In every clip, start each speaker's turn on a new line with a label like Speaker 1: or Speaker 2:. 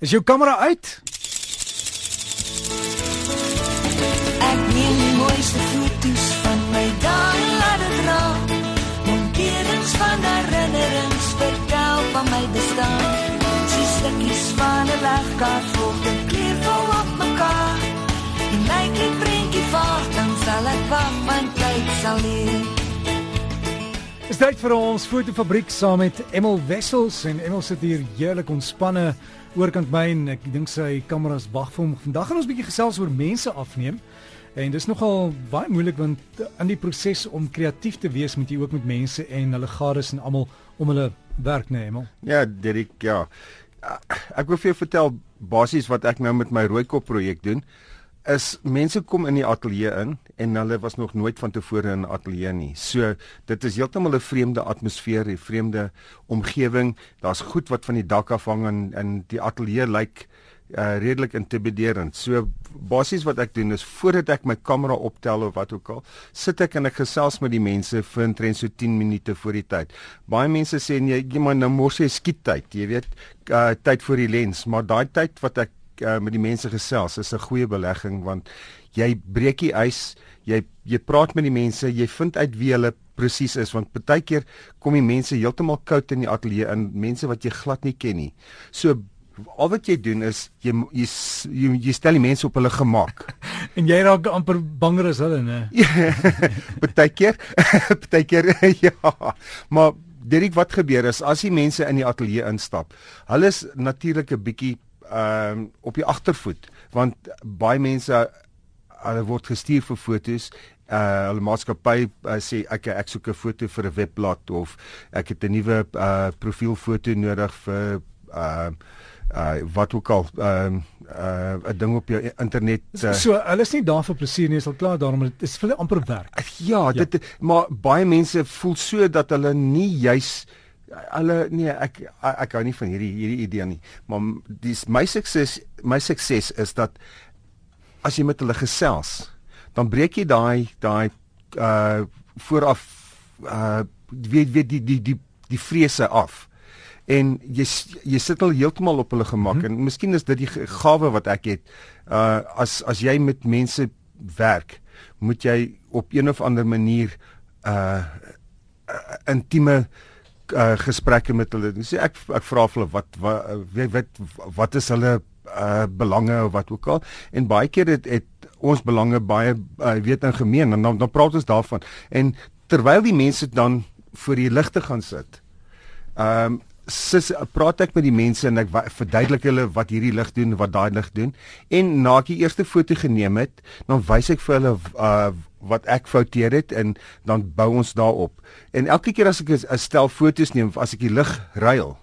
Speaker 1: Is jou kamera uit?
Speaker 2: Ek neem die mooiste foto's van my dae laat dit raak. Monterings van herinnerings vertel van my bestaan. Sy stukkies van 'n legkaart volg die kleurvol op mekaar. En like 'n prentjie vaart, dan sal ek van tyd sal leer.
Speaker 1: Dis tyd vir ons fotofabriek saam met Emel Wessels en Emel sit hier heerlik ontspanne oorkant my en ek dink sy kameras wag vir hom. Vandag gaan ons 'n bietjie gesels oor mense afneem. En dis nogal baie moeilik want in die proses om kreatief te wees moet jy ook met mense en hulle gades en almal om hulle werk neem. Nee,
Speaker 3: ja, Derek, ja. Ek wil vir jou vertel basies wat ek nou met my rooikop projek doen is mense kom in die ateljee in en hulle was nog nooit van tevore in 'n ateljee nie. So dit is heeltemal 'n vreemde atmosfeer, 'n vreemde omgewing. Daar's goed wat van die dak af hang en in die ateljee lyk uh, redelik intimiderend. So basies wat ek doen is voordat ek my kamera optel of wat ook al, sit ek en ek gesels met die mense vir omtrent so 10 minute voor die tyd. Baie mense sê nee, jy maar nou mos jy skiet tyd, jy weet, uh, tyd vir die lens, maar daai tyd wat ek uh, met die mense gesels is 'n goeie belegging want jy breek die ys, jy jy praat met die mense, jy vind uit wie hulle presies is want baie keer kom die mense heeltemal koud in die ateljee in, mense wat jy glad nie ken nie. So al wat jy doen is jy jy jy, jy stel die mense op hulle gemak.
Speaker 1: en jy raak amper banger as hulle, né?
Speaker 3: baie keer, baie keer ja. Maar Derek, wat gebeur is as die mense in die ateljee instap, hulle is natuurlik 'n bietjie ehm um, op die agtervoet want baie mense hulle word gestuur vir fotos. Uh hulle maatskappy uh, sê ek ek soek 'n foto vir 'n webblad of ek het 'n nuwe uh profielfoto nodig vir uh uh wat ook al ehm uh, 'n uh, ding op jou internet
Speaker 1: uh, so hulle is nie daar vir plesier nie is al klaar daarom dit is vir hulle amper werk.
Speaker 3: Ja, ja. dit maar baie mense voel so dat hulle nie juis hulle nee ek ek hou nie van hierdie hierdie idee nie. Maar dis my sukses my sukses is dat as jy met hulle gesels dan breek jy daai daai uh vooraf uh weet weet die die die die vrese af. En jy jy sit al heeltemal op hulle gemak mm -hmm. en miskien is dit die gawe wat ek het. Uh as as jy met mense werk moet jy op een of ander manier uh intieme uh, uh, gesprekke met hulle. Sê ek ek vra vir hulle wat wat weet wat, wat is hulle uh, belange of wat ook al. En baie keer het, het ons belange baie uh, weet in gemeen en dan dan praat ons daarvan. En terwyl die mense dan voor die ligte gaan sit. Ehm um, sis praat ek met die mense en ek verduidelik hulle wat hierdie lig doen, wat daai lig doen. En na ek die eerste foto geneem het, dan wys ek vir hulle uh wat ek fouteer het en dan bou ons daarop. En elke keer as ek 'n stel foto's neem, as ek die lig ruil,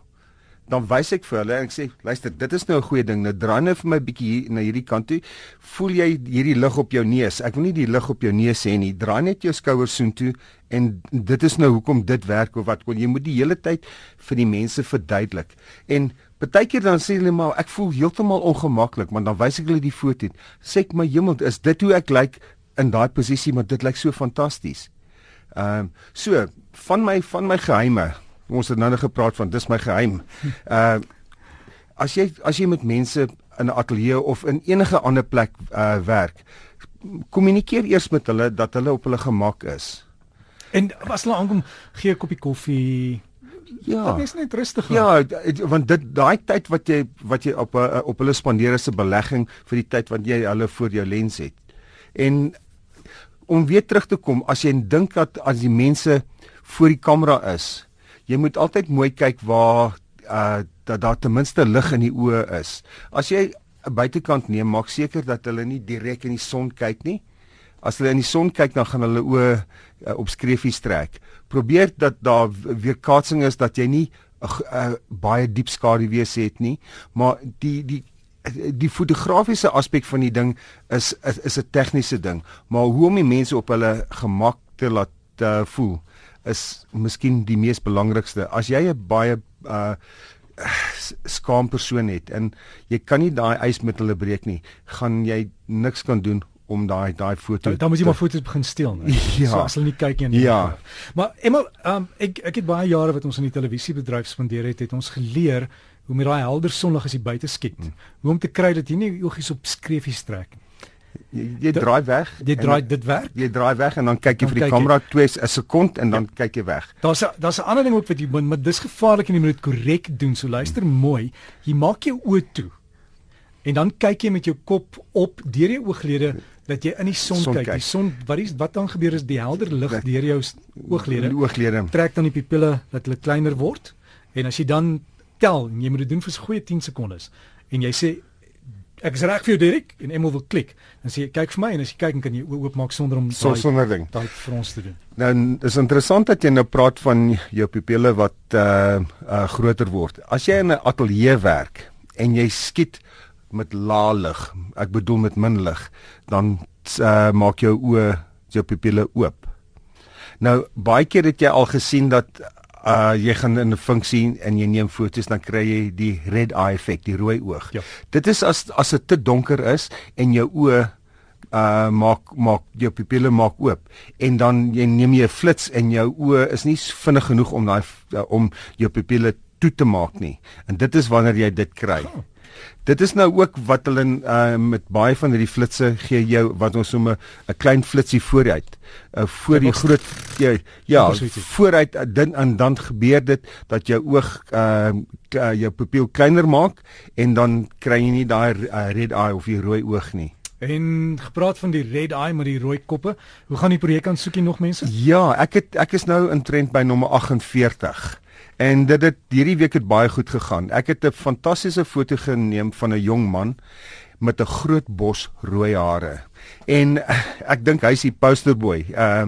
Speaker 3: dan wys ek vir hulle en ek sê, luister, dit is nou 'n goeie ding. Nou draai net vir my bietjie hier na hierdie kant toe. Voel jy hierdie lig op jou neus? Ek wil nie die lig op jou neus hê nie. Draai net jou skouers soontoe en dit is nou hoekom dit werk of wat. Jy moet die hele tyd vir die mense verduidelik. En Partykeer dan sê hulle maar ek voel heeltemal ongemaklik, maar dan wys ek hulle die foto. Sê ek my hemel, is dit hoe ek lyk in daai posisie, maar dit lyk so fantasties. Ehm um, so van my van my geheime. Ons het nou net gepraat van dis my geheim. Uh, as jy as jy met mense in 'n ateljee of in enige ander plek uh werk, kommunikeer eers met hulle dat hulle op hulle gemak is.
Speaker 1: En as hulle aankom, gee 'n koppie koffie.
Speaker 3: Ja.
Speaker 1: Dit is net rustig.
Speaker 3: Ja, want dit daai tyd wat jy wat jy op op hulle spandeer is 'n belegging vir die tyd wat jy hulle voor jou lens het. En om weer terug te kom as jy dink dat as die mense voor die kamera is, jy moet altyd mooi kyk waar uh dat daar ten minste lig in die oë is. As jy 'n buitekant neem, maak seker dat hulle nie direk in die son kyk nie. As hulle in die son kyk, dan gaan hulle oë uh, op skreefies trek. Probeer dat daar weerkaatsing is dat jy nie 'n uh, uh, baie diep skaduwee het nie, maar die die die fotografiese aspek van die ding is, is 'n tegniese ding, maar hoe om die mense op hulle gemak te laat uh, voel is miskien die mees belangrikste. As jy 'n baie uh skaam persoon het en jy kan nie daai ys met hulle breek nie, gaan jy niks kan doen om daai daai foto
Speaker 1: dan, dan moet jy maar foto's begin steel nee.
Speaker 3: Ja.
Speaker 1: So as hulle nie kyk nie.
Speaker 3: Ja.
Speaker 1: Maar Emma, um, ek ek het baie jare wat ons in die televisiebedryf spandeer het, het ons geleer hoe met daai helder sonlig as jy buite skiet. Hmm. Hoe om te kry dat jy nie jou oogies op skreefies trek nie.
Speaker 3: Jy, jy draai weg.
Speaker 1: Jy draai dit werk.
Speaker 3: Jy draai weg en dan kyk jy dan vir die kamera 2 'n sekond en dan ja. kyk jy weg.
Speaker 1: Daar's daar's 'n ander ding ook wat jy moet, maar dis gevaarlik en jy moet dit korrek doen. So luister hmm. mooi. Jy maak jou oë toe. En dan kyk jy met jou kop op deur jou ooglede dat jy in die son, son kyk. kyk. Die son wat is wat dan gebeur is die helder lig deur jou ooglede.
Speaker 3: Die ooglede
Speaker 1: trek dan die pupille dat hulle kleiner word. En as jy dan tel en jy moet dit doen vir so goeie 10 sekondes en jy sê ek is reg vir jou Derek en Emil wil klik. Dan sê jy kyk vir my en as jy kyk kan jy oopmaak sonder om
Speaker 3: so, sonder ding.
Speaker 1: Daai vir ons te doen.
Speaker 3: Nou is interessant dat jy nou praat van jou pupille wat uh uh groter word. As jy in 'n ateljee werk en jy skiet met lae lig, ek bedoel met min lig, dan uh maak jou oë jou pupille oop. Nou baie keer het jy al gesien dat uh jy gaan in 'n funksie en jy neem foto's dan kry jy die red eye effek, die rooi oog. Ja. Dit is as as dit te donker is en jou oë uh maak maak jou pupille maak oop en dan jy neem jy 'n flits en jou oë is nie vinnig genoeg om daai uh, om jou pupille toe te maak nie. En dit is wanneer jy dit kry. Oh. Dit is nou ook wat hulle uh, met baie van hierdie flitsse gee jou wat ons noem 'n klein flitsie vooruit. Uh, voor die groot jy, ja, vooruit uh, dan en dan gebeur dit dat jou oog uh, uh, jou pupil kleiner maak en dan kry jy nie daai uh, red eye of die rooi oog nie.
Speaker 1: En gepraat van die red eye met die rooi koppe, hoe gaan die projek aan soekie nog mense?
Speaker 3: Ja, ek het ek is nou in trend by nommer 48. En dit het hierdie week het baie goed gegaan. Ek het 'n fantastiese foto geneem van 'n jong man met 'n groot bos rooi hare. En ek dink hy's die posterboy. Uh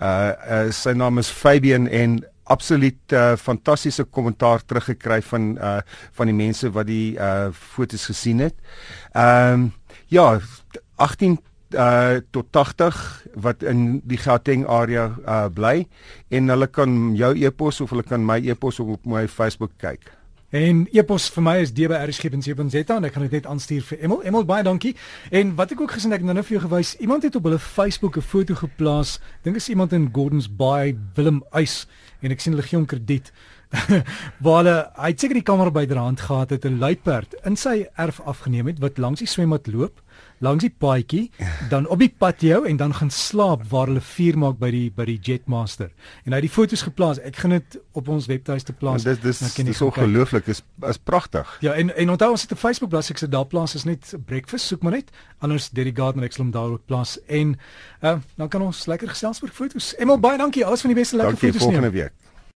Speaker 3: uh, uh sy naam is Fabian en absoluut uh, fantastiese kommentaar teruggekry van uh van die mense wat die uh fotos gesien het. Ehm um, ja, 18 uh tot 80 wat in die Gauteng area uh bly en hulle kan jou e-pos of hulle kan my e-pos op my Facebook kyk.
Speaker 1: En e-pos vir my is dbrsg.co.za en ek kan dit net aanstuur vir Emel. Emel baie dankie. En wat ek ook gesien ek nou net vir jou gewys, iemand het op hulle Facebook 'n foto geplaas. Dink is iemand in Gordons Bay, Willem Uys en ek sien hom krediet. waar hulle hy het seker die kamera byderhand gehad het 'n luiperd in sy erf afgeneem het wat langs die swembad loop langs die paadjie, dan op die patio en dan gaan slaap waar hulle vuur maak by die by die Jetmaster. En hy het die foto's geplaas. Ek gaan dit op ons webtuiste plaas.
Speaker 3: Dit dis dis ongelooflik. Is is pragtig.
Speaker 1: Ja, en en onthou ons het 'n Facebook bladsy ek se daar plaas is net breakfast soek maar net. Anders Derry Gardner ek sal hom daar ook plaas en uh, dan kan ons lekker gesels oor foto's. Emel baie dankie. Alles van die beste lekker
Speaker 3: dankie,
Speaker 1: foto's neem.
Speaker 3: Volgende week.